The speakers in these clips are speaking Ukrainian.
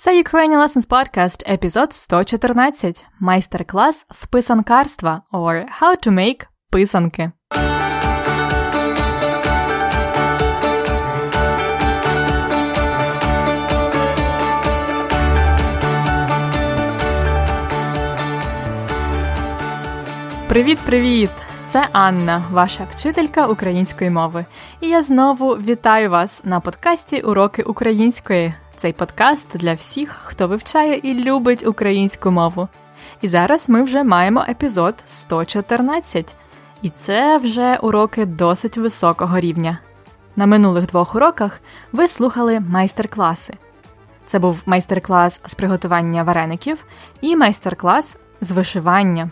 Це Ukrainian Lessons Podcast, епізод 114. Майстер-клас з писанкарства or How to make писанки. Привіт-привіт! Це Анна, ваша вчителька української мови. І я знову вітаю вас на подкасті Уроки української. Цей подкаст для всіх, хто вивчає і любить українську мову. І зараз ми вже маємо епізод 114. І це вже уроки досить високого рівня. На минулих двох уроках ви слухали майстер-класи. Це був майстер-клас з приготування вареників і майстер-клас з вишивання.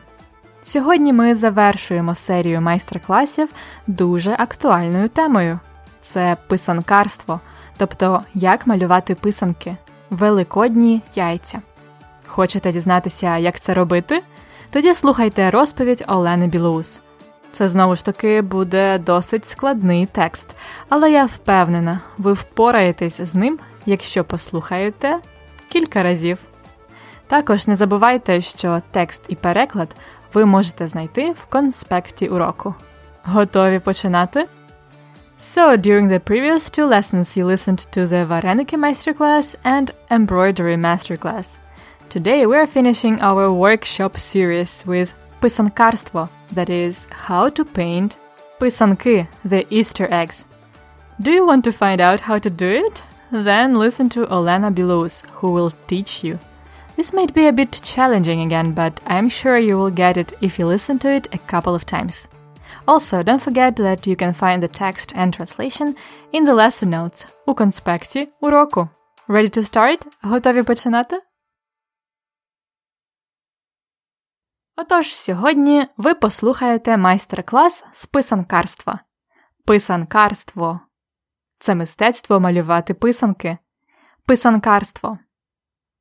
Сьогодні ми завершуємо серію майстер-класів дуже актуальною темою це писанкарство, тобто як малювати писанки, великодні яйця. Хочете дізнатися, як це робити? Тоді слухайте розповідь Олени Білоус. Це знову ж таки буде досить складний текст, але я впевнена, ви впораєтесь з ним, якщо послухаєте кілька разів. Також не забувайте, що текст і переклад ви можете знайти в конспекті уроку. Готові починати? So, during the previous two lessons, you listened to the Vareniki Masterclass and Embroidery Masterclass. Today, we're finishing our workshop series with Писанкарство, that is, how to paint писанки, the Easter eggs. Do you want to find out how to do it? Then listen to Olena Bilous, who will teach you. This might be a bit challenging again, but I'm sure you will get it if you listen to it a couple of times. Also, don't forget that you can find the text and translation in the lesson notes у конспекті уроку. Ready to start? Готові починати? Отож, сьогодні ви послухаєте майстер-клас з писанкарства. Писанкарство це мистецтво малювати писанки. Писанкарство.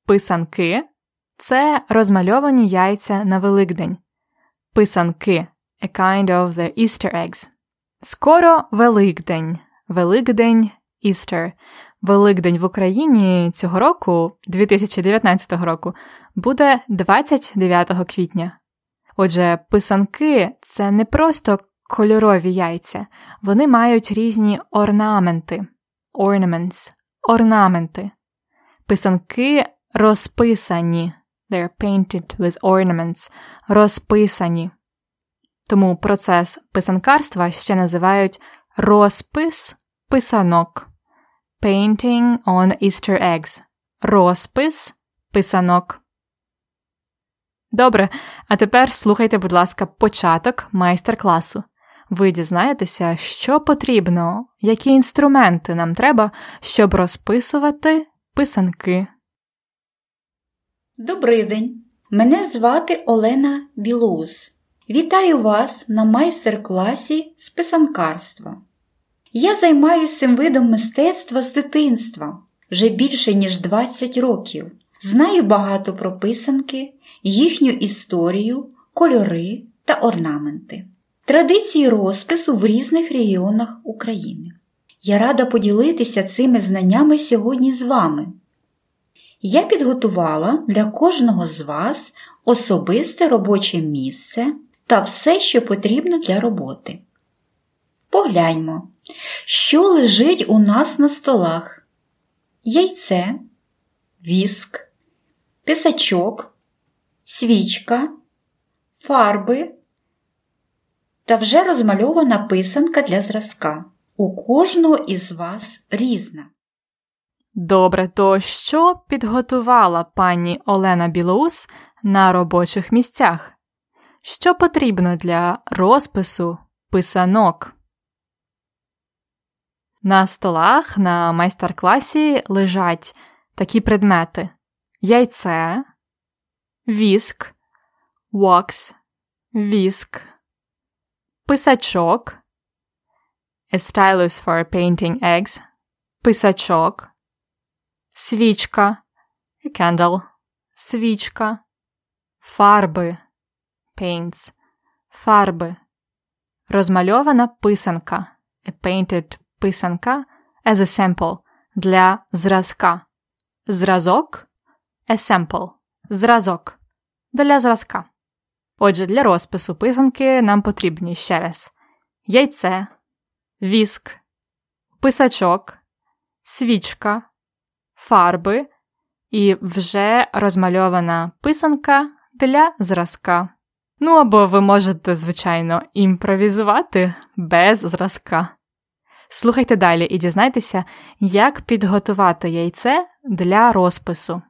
Писанки це розмальовані яйця на Великдень. Писанки a kind of the Easter eggs. Скоро Великдень. Великдень Easter. Великдень в Україні цього року, 2019 року, буде 29 квітня. Отже, писанки це не просто кольорові яйця, вони мають різні орнаменти. Ornaments. Орнаменти. Писанки розписані. They're painted with ornaments. Розписані. Тому процес писанкарства ще називають розпис писанок. Painting on Easter eggs. Розпис писанок. Добре, а тепер слухайте, будь ласка, початок майстер-класу. Ви дізнаєтеся, що потрібно, які інструменти нам треба, щоб розписувати писанки. Добрий день! Мене звати Олена Білоус. Вітаю вас на майстер-класі з писанкарства. Я займаюся цим видом мистецтва з дитинства вже більше ніж 20 років. Знаю багато про писанки, їхню історію, кольори та орнаменти, традиції розпису в різних регіонах України. Я рада поділитися цими знаннями сьогодні з вами. Я підготувала для кожного з вас особисте робоче місце та все, що потрібно для роботи. Погляньмо, що лежить у нас на столах: яйце, віск, писачок, свічка, фарби та вже розмальована писанка для зразка. У кожного із вас різна. Добре, то що підготувала пані Олена Білоус на робочих місцях? Що потрібно для розпису писанок? На столах на майстер-класі лежать такі предмети: яйце, віск, wax, віск, писачок, a stylus for painting eggs, писачок, свічка, a candle, свічка, фарби, paints, фарби, розмальована писанка, a painted писанка as a sample для зразка. Зразок. A sample – зразок. Для зразка. Отже, для розпису писанки нам потрібні ще раз. Яйце, віск, писачок, свічка, фарби. І вже розмальована писанка для зразка. Ну або ви можете, звичайно, імпровізувати без зразка. Слухайте далі і дізнайтеся, як підготувати яйце для розпису.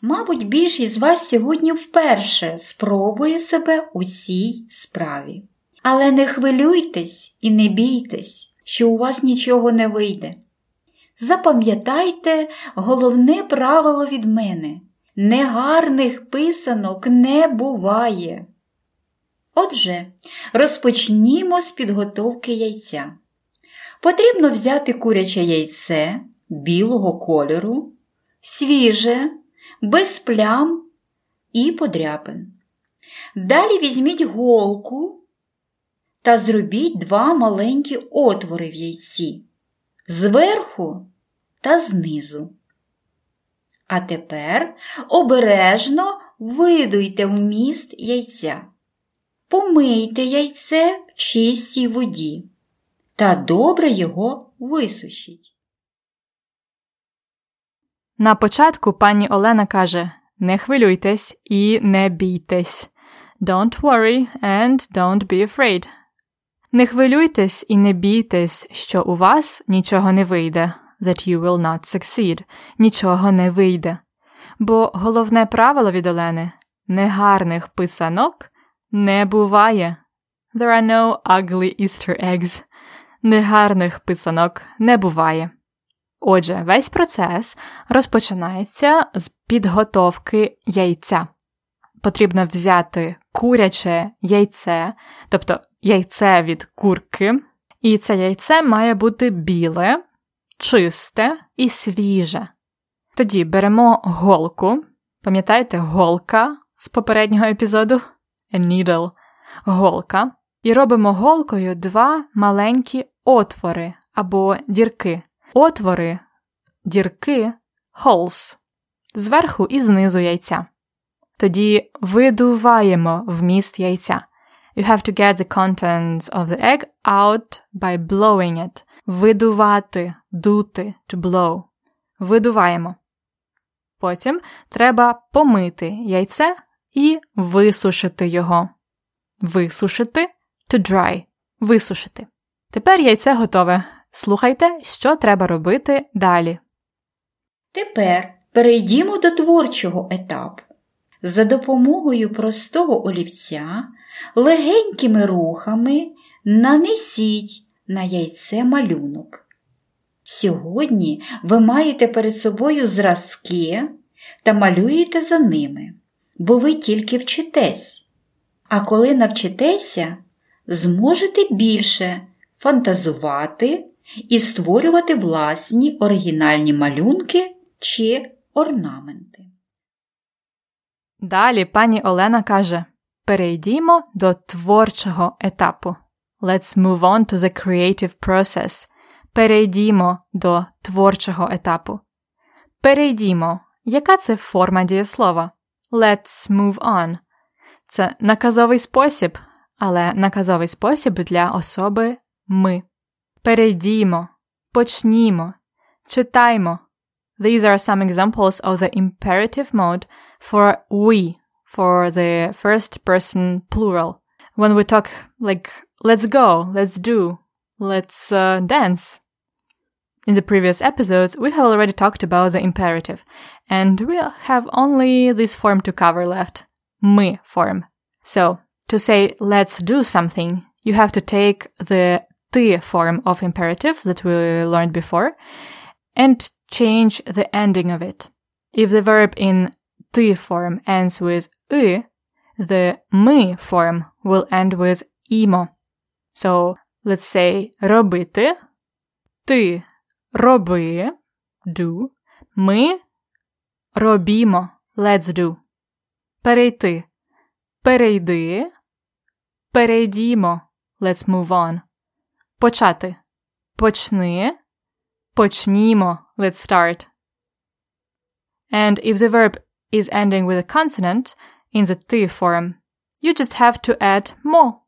Мабуть, більшість з вас сьогодні вперше спробує себе у цій справі. Але не хвилюйтесь і не бійтесь, що у вас нічого не вийде. Запам'ятайте головне правило від мене негарних писанок не буває. Отже, розпочнімо з підготовки яйця. Потрібно взяти куряче яйце білого кольору, свіже, без плям і подряпин. Далі візьміть голку та зробіть два маленькі отвори в яйці зверху та знизу. А тепер обережно видуйте вміст яйця. Помийте яйце в чистій воді та добре його висушіть. На початку пані Олена каже Не хвилюйтесь і не бійтесь. Don't worry and don't be afraid. Не хвилюйтесь і не бійтесь, що у вас нічого не вийде, that you will not succeed, нічого не вийде. Бо головне правило від Олени негарних писанок не буває. There are no ugly Easter eggs. Негарних писанок не буває. Отже, весь процес розпочинається з підготовки яйця. Потрібно взяти куряче яйце, тобто яйце від курки, і це яйце має бути біле, чисте і свіже. Тоді беремо голку, пам'ятаєте, голка з попереднього епізоду? A needle, голка, і робимо голкою два маленькі отвори або дірки. Отвори, дірки, holes, зверху і знизу яйця. Тоді видуваємо вміст яйця. You have to get the contents of the egg out by blowing it. Видувати, дути, to blow. Видуваємо. Потім треба помити яйце і висушити його. Висушити to dry. Висушити. Тепер яйце готове. Слухайте, що треба робити далі. Тепер перейдімо до творчого етапу. За допомогою простого олівця легенькими рухами нанесіть на яйце малюнок. Сьогодні ви маєте перед собою зразки та малюєте за ними, бо ви тільки вчитесь. А коли навчитеся, зможете більше фантазувати і створювати власні оригінальні малюнки чи орнаменти. Далі пані Олена каже Перейдімо до творчого етапу. Let's move on to the creative process. Перейдімо до творчого етапу. Перейдімо. Яка це форма дієслова? Let's move on. Це наказовий спосіб, але наказовий спосіб для особи ми. Перейдімо. Почнімо. Читаймо. These are some examples of the imperative mode for we for the first person plural. When we talk like, let's go, let's do, let's uh, dance. In the previous episodes, we have already talked about the imperative, and we have only this form to cover left. Мы form. So, to say let's do something, you have to take the ты form of imperative that we learned before and change the ending of it. If the verb in ты form ends with y, the ми form will end with імо. So, let's say робити, ти роби, do, ми робімо, let's do. Перейти, перейди, перейдімо, let's move on. Почати, почни, почнімо, let's start. And if the verb is ending with a consonant in the ти form, you just have to add мо.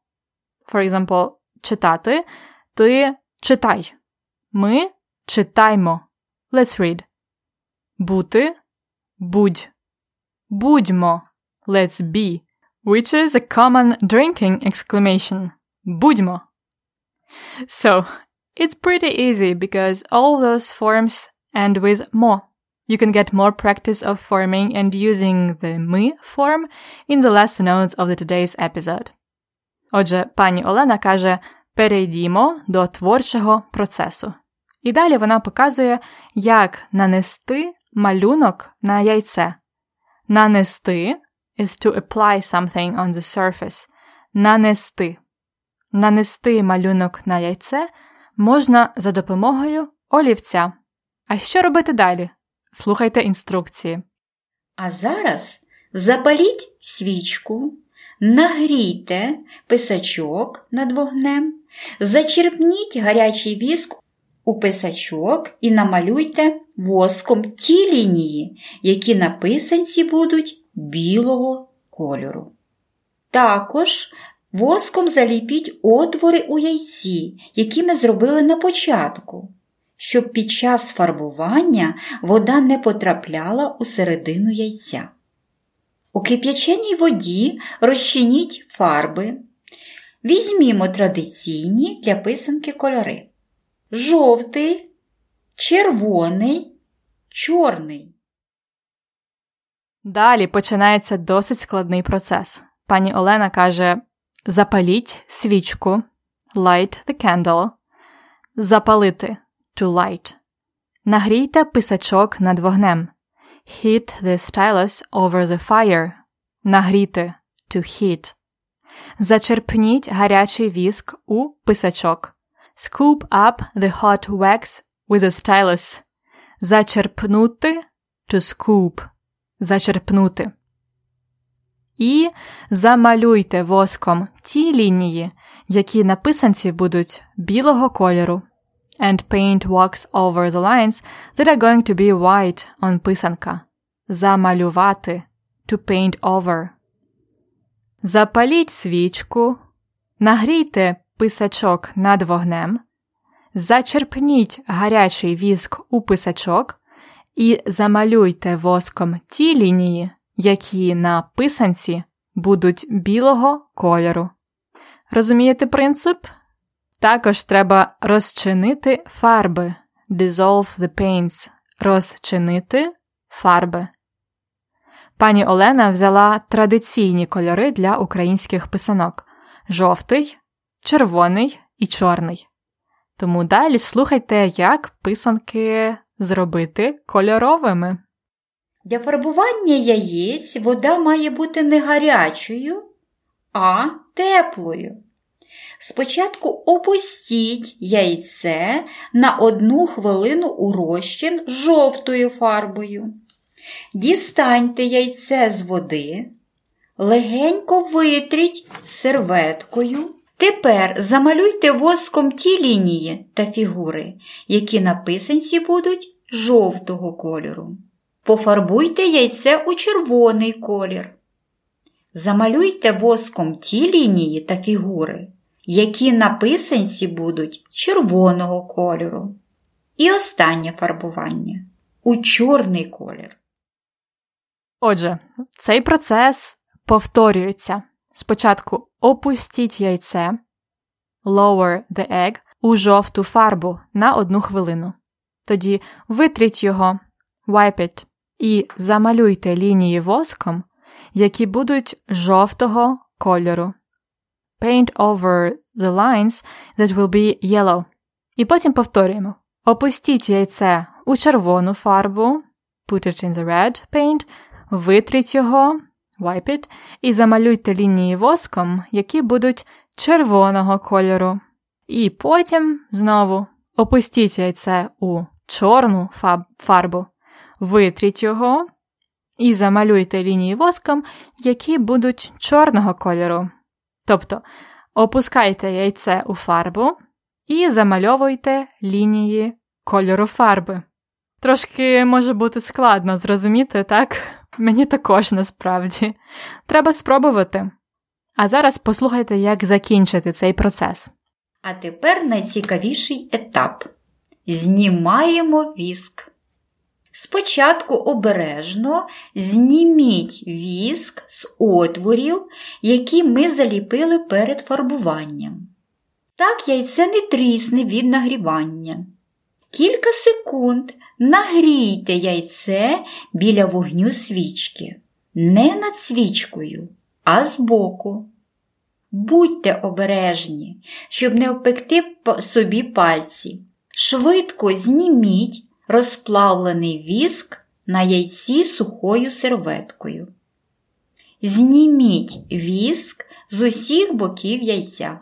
For example, читати ти читай. Ми читаймо. Let's read. Бути будь. Будьмо. Let's be. Which is a common drinking exclamation. Будьмо. So, it's pretty easy because all those forms end with мо. You can get more practice of forming and using the ми form in the lesson notes of the today's episode. Отже, пані Олена каже: перейдімо до творчого процесу. І далі вона показує, як нанести малюнок на яйце. Нанести is to apply something on the surface. Нанести. Нанести малюнок на яйце можна за допомогою олівця. А що робити далі? Слухайте інструкції. А зараз запаліть свічку, нагрійте писачок над вогнем, зачерпніть гарячий віск у писачок і намалюйте воском ті лінії, які на писанці будуть білого кольору. Також воском заліпіть отвори у яйці, які ми зробили на початку, щоб під час фарбування вода не потрапляла у середину яйця. У кип'яченій воді розчиніть фарби. Візьмімо традиційні для писанки кольори: жовтий, червоний, чорний. Далі починається досить складний процес. Пані Олена каже: запаліть свічку, light the candle, запалити to light. Нагрійте писачок над вогнем. Heat the stylus over the fire. Нагріти to heat. Зачерпніть гарячий віск у писачок. Scoop up the hot wax with a stylus. Зачерпнути to scoop. Зачерпнути. І замалюйте воском ті лінії, які на писанці будуть білого кольору. And paint wax over the lines that are going to be white on писанка. Замалювати. To paint over. Запаліть свічку. Нагрійте писачок над вогнем. Зачерпніть гарячий віск у писачок і замалюйте воском ті лінії, які на писанці будуть білого кольору. Розумієте принцип? Також треба розчинити фарби. Dissolve the paints. Розчинити фарби. Пані Олена взяла традиційні кольори для українських писанок: жовтий, червоний і чорний. Тому далі слухайте, як писанки зробити кольоровими. Для фарбування яєць вода має бути не гарячою, а теплою. Спочатку опустіть яйце на одну хвилину у розчин жовтою фарбою. Дістаньте яйце з води, легенько витріть серветкою. Тепер замалюйте воском ті лінії та фігури, які на писанці будуть жовтого кольору. Пофарбуйте яйце у червоний колір. Замалюйте воском ті лінії та фігури, які на писанці будуть червоного кольору. І останнє фарбування у чорний колір. Отже, цей процес повторюється. Спочатку опустіть яйце, lower the egg, у жовту фарбу на одну хвилину. Тоді витріть його, wipe it, і замалюйте лінії воском, які будуть жовтого кольору. Paint over the lines that will be yellow. І потім повторюємо. Опустіть яйце у червону фарбу, put it in the red paint, витріть його, wipe it, і замалюйте лінії воском, які будуть червоного кольору. І потім знову опустіть яйце у чорну фарбу, витріть його і замалюйте лінії воском, які будуть чорного кольору. Тобто опускайте яйце у фарбу і замальовуйте лінії кольору фарби. Трошки може бути складно зрозуміти, так? Мені також насправді. Треба спробувати. А зараз послухайте, як закінчити цей процес. А тепер найцікавіший етап: знімаємо віск. Спочатку обережно зніміть віск з отворів, які ми заліпили перед фарбуванням. Так яйце не трісне від нагрівання. Кілька секунд нагрійте яйце біля вогню свічки. Не над свічкою, а збоку. Будьте обережні, щоб не обпекти собі пальці. Швидко зніміть розплавлений віск на яйці сухою серветкою. Зніміть віск з усіх боків яйця.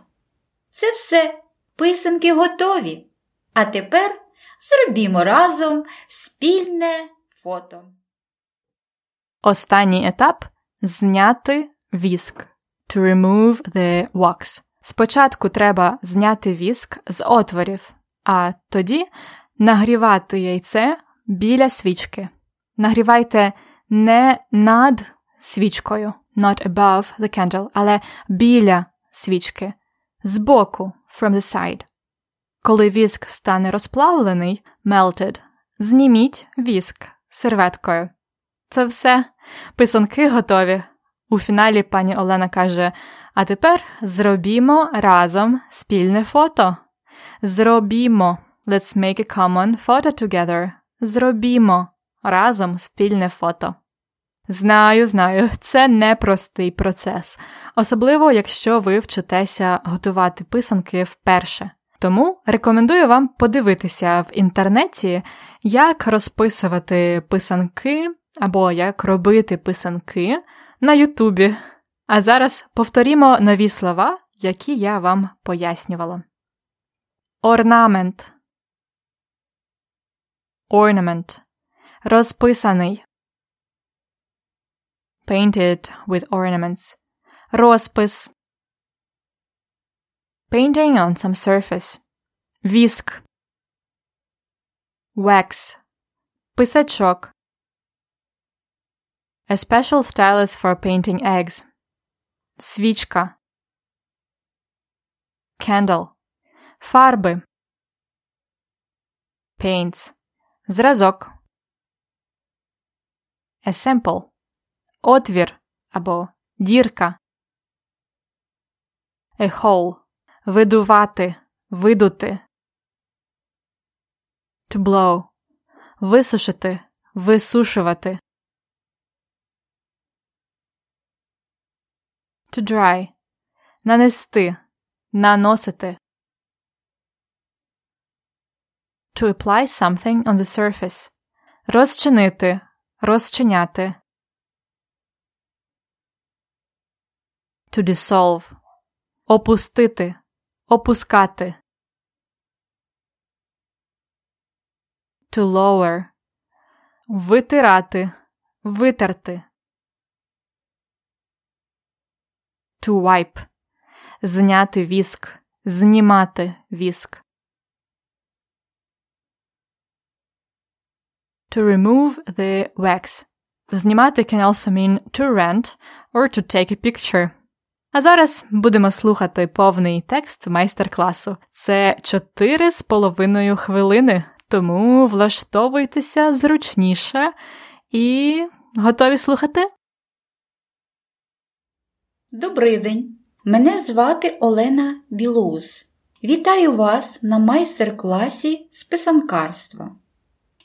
Це все, писанки готові. А тепер зробімо разом спільне фото. Останній етап зняти віск. To remove the wax. Спочатку треба зняти віск з отворів, а тоді нагрівати яйце біля свічки. Нагрівайте не над свічкою, not above the candle, але біля свічки, збоку, from the side. Коли віск стане розплавлений, melted, зніміть віск серветкою. Це все. Писанки готові. У фіналі пані Олена каже: А тепер зробімо разом спільне фото. Зробімо. Let's make a common photo together. Зробімо разом спільне фото. Знаю, знаю, це непростий процес, особливо якщо ви вчитеся готувати писанки вперше. Тому рекомендую вам подивитися в інтернеті, як розписувати писанки або як робити писанки на Ютубі. А зараз повторімо нові слова, які я вам пояснювала. Орнамент. Ornament. Розписаний. Painted with ornaments. Розпис. Painting on some surface. Віск. Wax. Писачок. A special stylus for painting eggs. Свічка. Candle. Фарби. Paints. Зразок. Sample. Отвір або дірка. A hole. Видувати. Видути. To blow. Висушити. Висушувати. To dry. Нанести. Наносити. To apply something on the surface. Розчинити. Розчиняти. To dissolve. Опустити. Опускати. To lower. Витирати. Витерти. To wipe. Зняти віск. Знімати віск. To remove the wax. Знімати can also mean to rent or to take a picture. А зараз будемо слухати повний текст майстер-класу. Це чотири з половиною хвилини, тому влаштовуйтеся зручніше і готові слухати? Добрий день! Мене звати Олена Білоус. Вітаю вас на майстер-класі з писанкарства.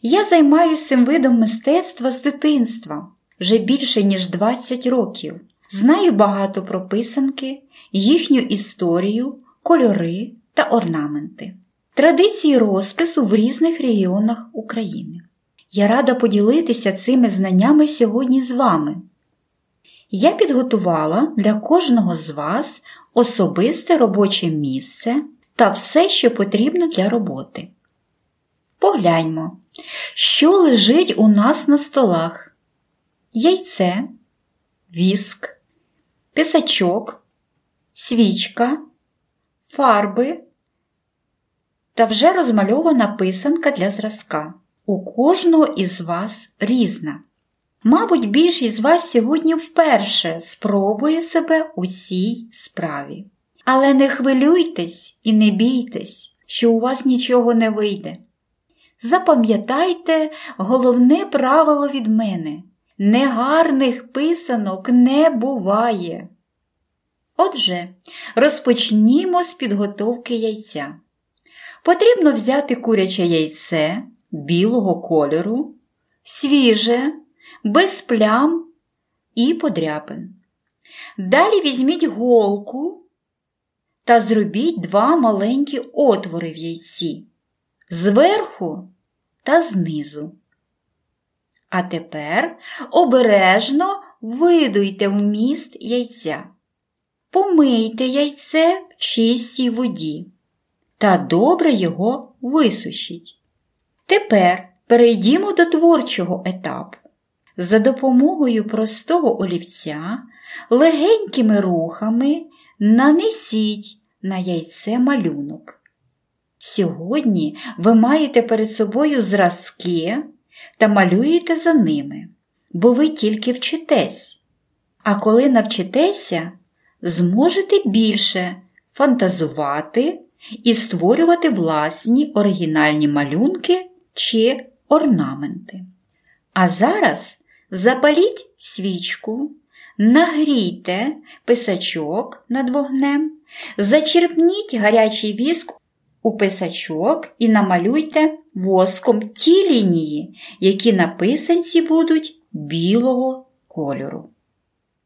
Я займаюся цим видом мистецтва з дитинства вже більше ніж 20 років. Знаю багато про писанки, їхню історію, кольори та орнаменти, традиції розпису в різних регіонах України. Я рада поділитися цими знаннями сьогодні з вами. Я підготувала для кожного з вас особисте робоче місце та все, що потрібно для роботи. Погляньмо, що лежить у нас на столах: яйце, віск, писачок, свічка, фарби та вже розмальована писанка для зразка. у кожного із вас різна. Мабуть, більшість з вас сьогодні вперше спробує себе у цій справі. Але не хвилюйтесь і не бійтесь, що у вас нічого не вийде. Запам'ятайте головне правило від мене негарних писанок не буває. Отже, розпочнімо з підготовки яйця. Потрібно взяти куряче яйце білого кольору, свіже, без плям і подряпин. Далі візьміть голку та зробіть два маленькі отвори в яйці зверху та знизу. А тепер обережно видуйте вміст яйця. Помийте яйце в чистій воді та добре його висушіть. Тепер перейдімо до творчого етапу. За допомогою простого олівця легенькими рухами нанесіть на яйце малюнок. Сьогодні ви маєте перед собою зразки та малюєте за ними, бо ви тільки вчитесь. А коли навчитеся, зможете більше фантазувати і створювати власні оригінальні малюнки чи орнаменти. А зараз запаліть свічку, нагрійте писачок над вогнем, зачерпніть гарячий віск у писачок і намалюйте воском ті лінії, які на писанці будуть білого кольору.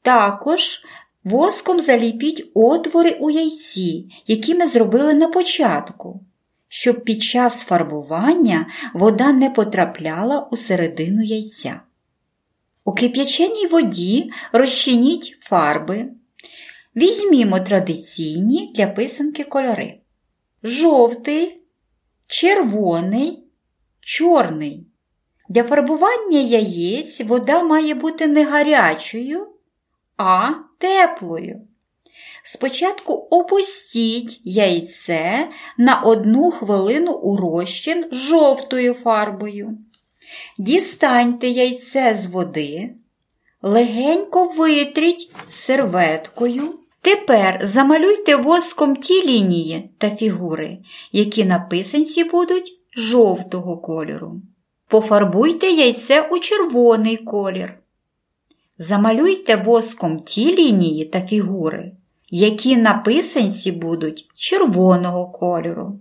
Також воском заліпіть отвори у яйці, які ми зробили на початку, щоб під час фарбування вода не потрапляла у середину яйця. У кип'яченій воді розчиніть фарби. Візьмімо традиційні для писанки кольори жовтий, червоний, чорний. Для фарбування яєць вода має бути не гарячою, а теплою. Спочатку опустіть яйце на одну хвилину у розчин жовтою фарбою. Дістаньте яйце з води, легенько витріть серветкою. Тепер замалюйте воском ті лінії та фігури, які на писанці будуть жовтого кольору. Пофарбуйте яйце у червоний колір. Замалюйте воском ті лінії та фігури, які на писанці будуть червоного кольору.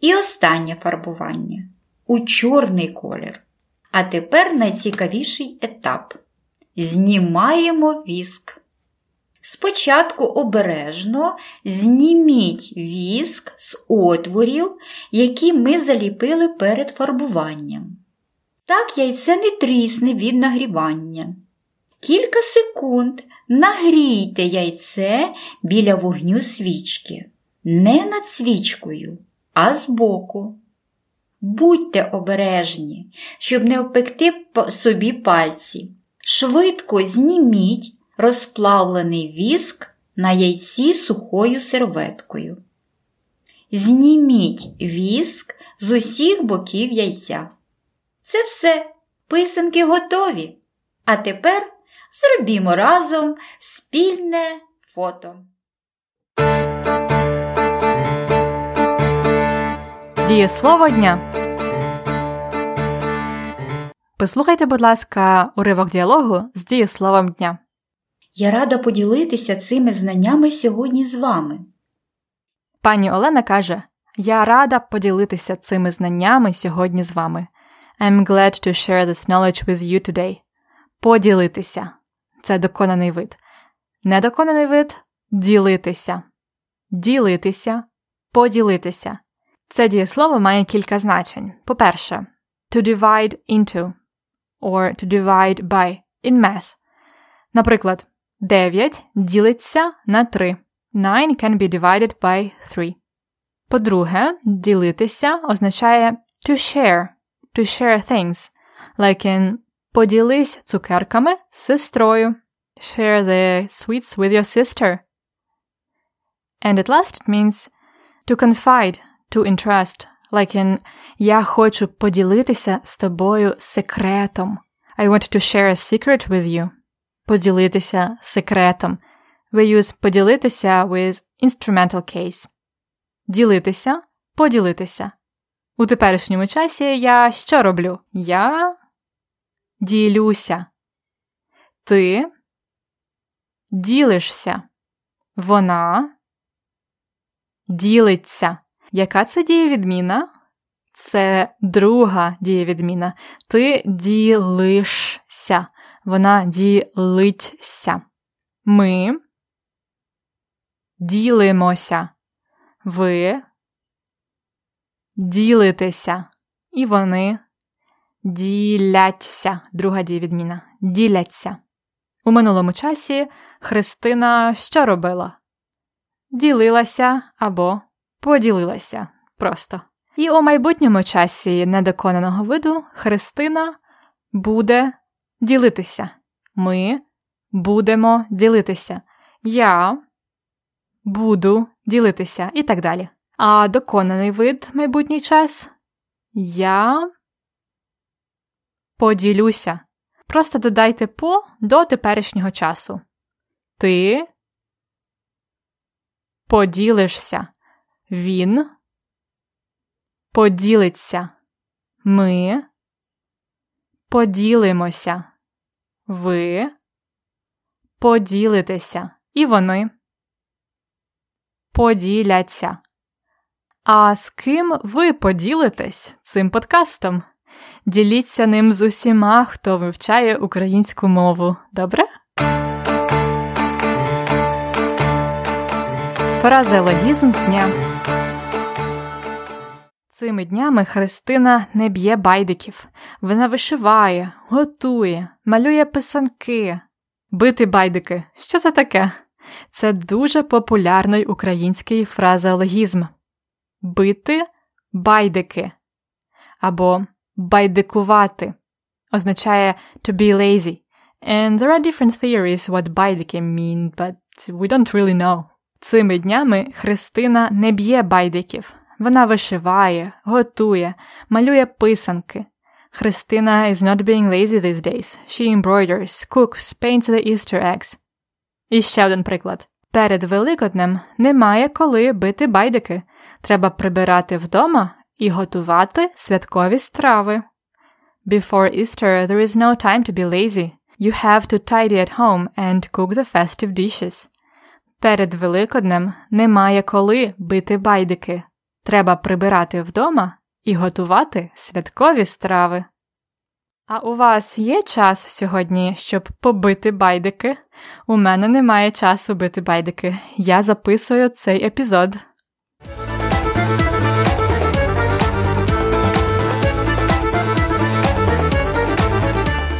І останнє фарбування у чорний колір. А тепер найцікавіший етап. Знімаємо віск. Спочатку обережно зніміть віск з отворів, які ми заліпили перед фарбуванням. Так яйце не трісне від нагрівання. Кілька секунд нагрійте яйце біля вогню свічки. Не над свічкою, а збоку. Будьте обережні, щоб не опекти собі пальці. Швидко зніміть розплавлений віск на яйці сухою серветкою. Зніміть віск з усіх боків яйця. Це все, писанки готові. А тепер зробімо разом спільне фото. Дієслово дня. Послухайте, будь ласка, уривок діалогу з дієсловом дня. Я рада поділитися цими знаннями сьогодні з вами. Пані Олена каже: Я рада поділитися цими знаннями сьогодні з вами. I'm glad to share this knowledge with you today. Поділитися це доконаний вид. Недоконаний вид ділитися. Ділитися, поділитися. Це дієслово має кілька значень. По-перше, to divide into or to divide by in mass. Наприклад, 9 ділиться на 3. 9 can be divided by 3. По-друге, ділитися означає to share, to share things, like in поділись цукерками з сестрою. Share the sweets with your sister. And at last it means to confide, to entrust, Like in Я хочу поділитися з тобою секретом. I want to share a secret with you. Поділитися секретом. We use поділитися with instrumental case. Ділитися, поділитися. У теперішньому часі я що роблю? Я ділюся. Ти ділишся. Вона ділиться. Яка це дієвідміна? Це друга дієвідміна. Ти ділишся. Вона ділиться. Ми ділимося. Ви ділитеся. І вони діляться. Друга дієвідміна. Діляться. У минулому часі Христина що робила? Ділилася або поділилася просто. І у майбутньому часі недоконаного виду Христина буде ділитися. Ми будемо ділитися. Я буду ділитися і так далі. А доконаний вид майбутній час я поділюся. Просто додайте по до теперішнього часу. Ти поділишся. Він поділиться. Ми поділимося. Ви поділитеся. І вони поділяться. А з ким ви поділитесь цим подкастом? Діліться ним з усіма, хто вивчає українську мову. Добре? Фразеологізм дня. Цими днями Христина не б'є байдиків. Вона вишиває, готує, малює писанки. Бити байдики. Що це таке? Це дуже популярний український фразеологізм. Бити байдики або байдикувати означає to be lazy. And there are different theories what байдики mean, but we don't really know. Цими днями Христина не б'є байдиків. Вона вишиває, готує, малює писанки. Христина is not being lazy these days. She embroiders, cooks, paints the Easter eggs. І ще один приклад. Перед Великоднем немає коли бити байдики. Треба прибирати вдома і готувати святкові страви. Before Easter, there is no time to be lazy. You have to tidy at home and cook the festive dishes. Перед Великоднем немає коли бити байдики. Треба прибирати вдома і готувати святкові страви. А у вас є час сьогодні, щоб побити байдики? У мене немає часу бити байдики. Я записую цей епізод.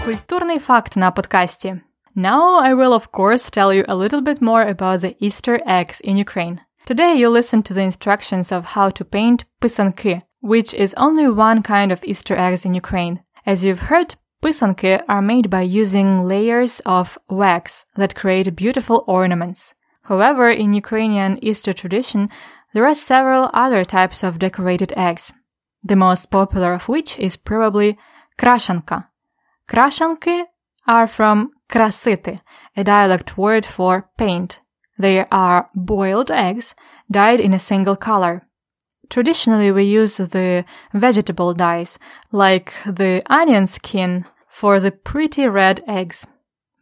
Культурний факт на подкасті. Now I will of course tell you a little bit more about the Easter eggs in Ukraine. Today you listen to the instructions of how to paint pisanki, which is only one kind of Easter eggs in Ukraine. As you've heard, pisanki are made by using layers of wax that create beautiful ornaments. However, in Ukrainian Easter tradition, there are several other types of decorated eggs, the most popular of which is probably krashanka. Krashanki are from krasity, a dialect word for paint. They are boiled eggs dyed in a single color. Traditionally, we use the vegetable dyes, like the onion skin, for the pretty red eggs.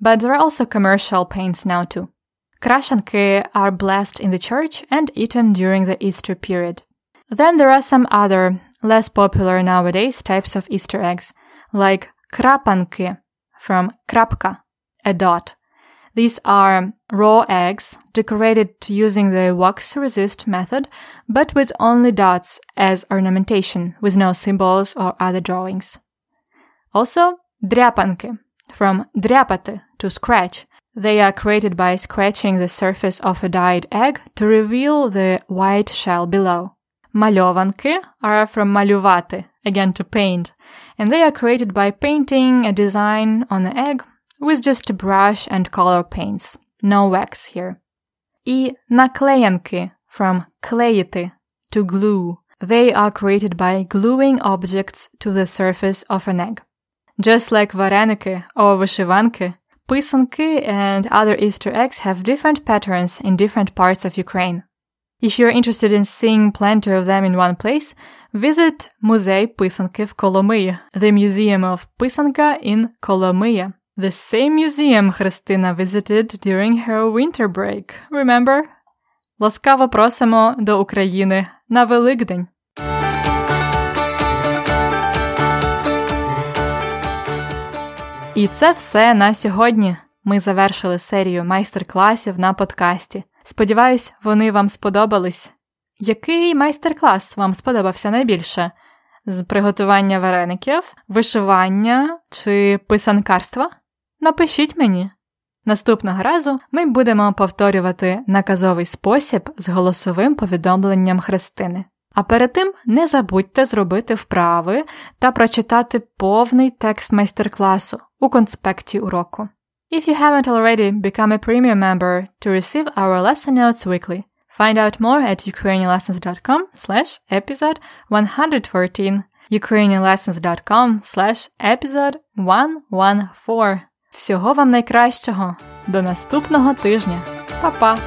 But there are also commercial paints now too. Krashanki are blessed in the church and eaten during the Easter period. Then there are some other, less popular nowadays types of Easter eggs, like krapanki, from krapka, a dot. These are raw eggs decorated using the wax resist method, but with only dots as ornamentation, with no symbols or other drawings. Also, dryapanki, from dryapate, to scratch. They are created by scratching the surface of a dyed egg to reveal the white shell below. Malovanke are from maluvati, again to paint, and they are created by painting a design on the egg with just a brush and color paints. No wax here. І наклеянки from клеїти, to glue. They are created by gluing objects to the surface of an egg. Just like вареники or вишиванки, писанки and other Easter eggs have different patterns in different parts of Ukraine. If you're interested in seeing plenty of them in one place, visit Музей писанки в Коломиї, the Museum of Писанка in Коломия. The same museum Христина visited during her winter break, remember? Ласкаво просимо до України на Великдень! І це все на сьогодні. Ми завершили серію майстер-класів на подкасті. Сподіваюсь, вони вам сподобались. Який майстер-клас вам сподобався найбільше? З приготування вареників, вишивання чи писанкарства? Напишіть мені. Наступного разу ми будемо повторювати наказовий спосіб з голосовим повідомленням Христини. А перед тим не забудьте зробити вправи та прочитати повний текст майстер-класу у конспекті уроку. If you haven't already, become a premium member to receive our lesson notes weekly. Find out more at ukrainianlessons.com slash episode 114 ukrainianlessons.com slash episode 114 Всього вам найкращого! До наступного тижня! Па-па!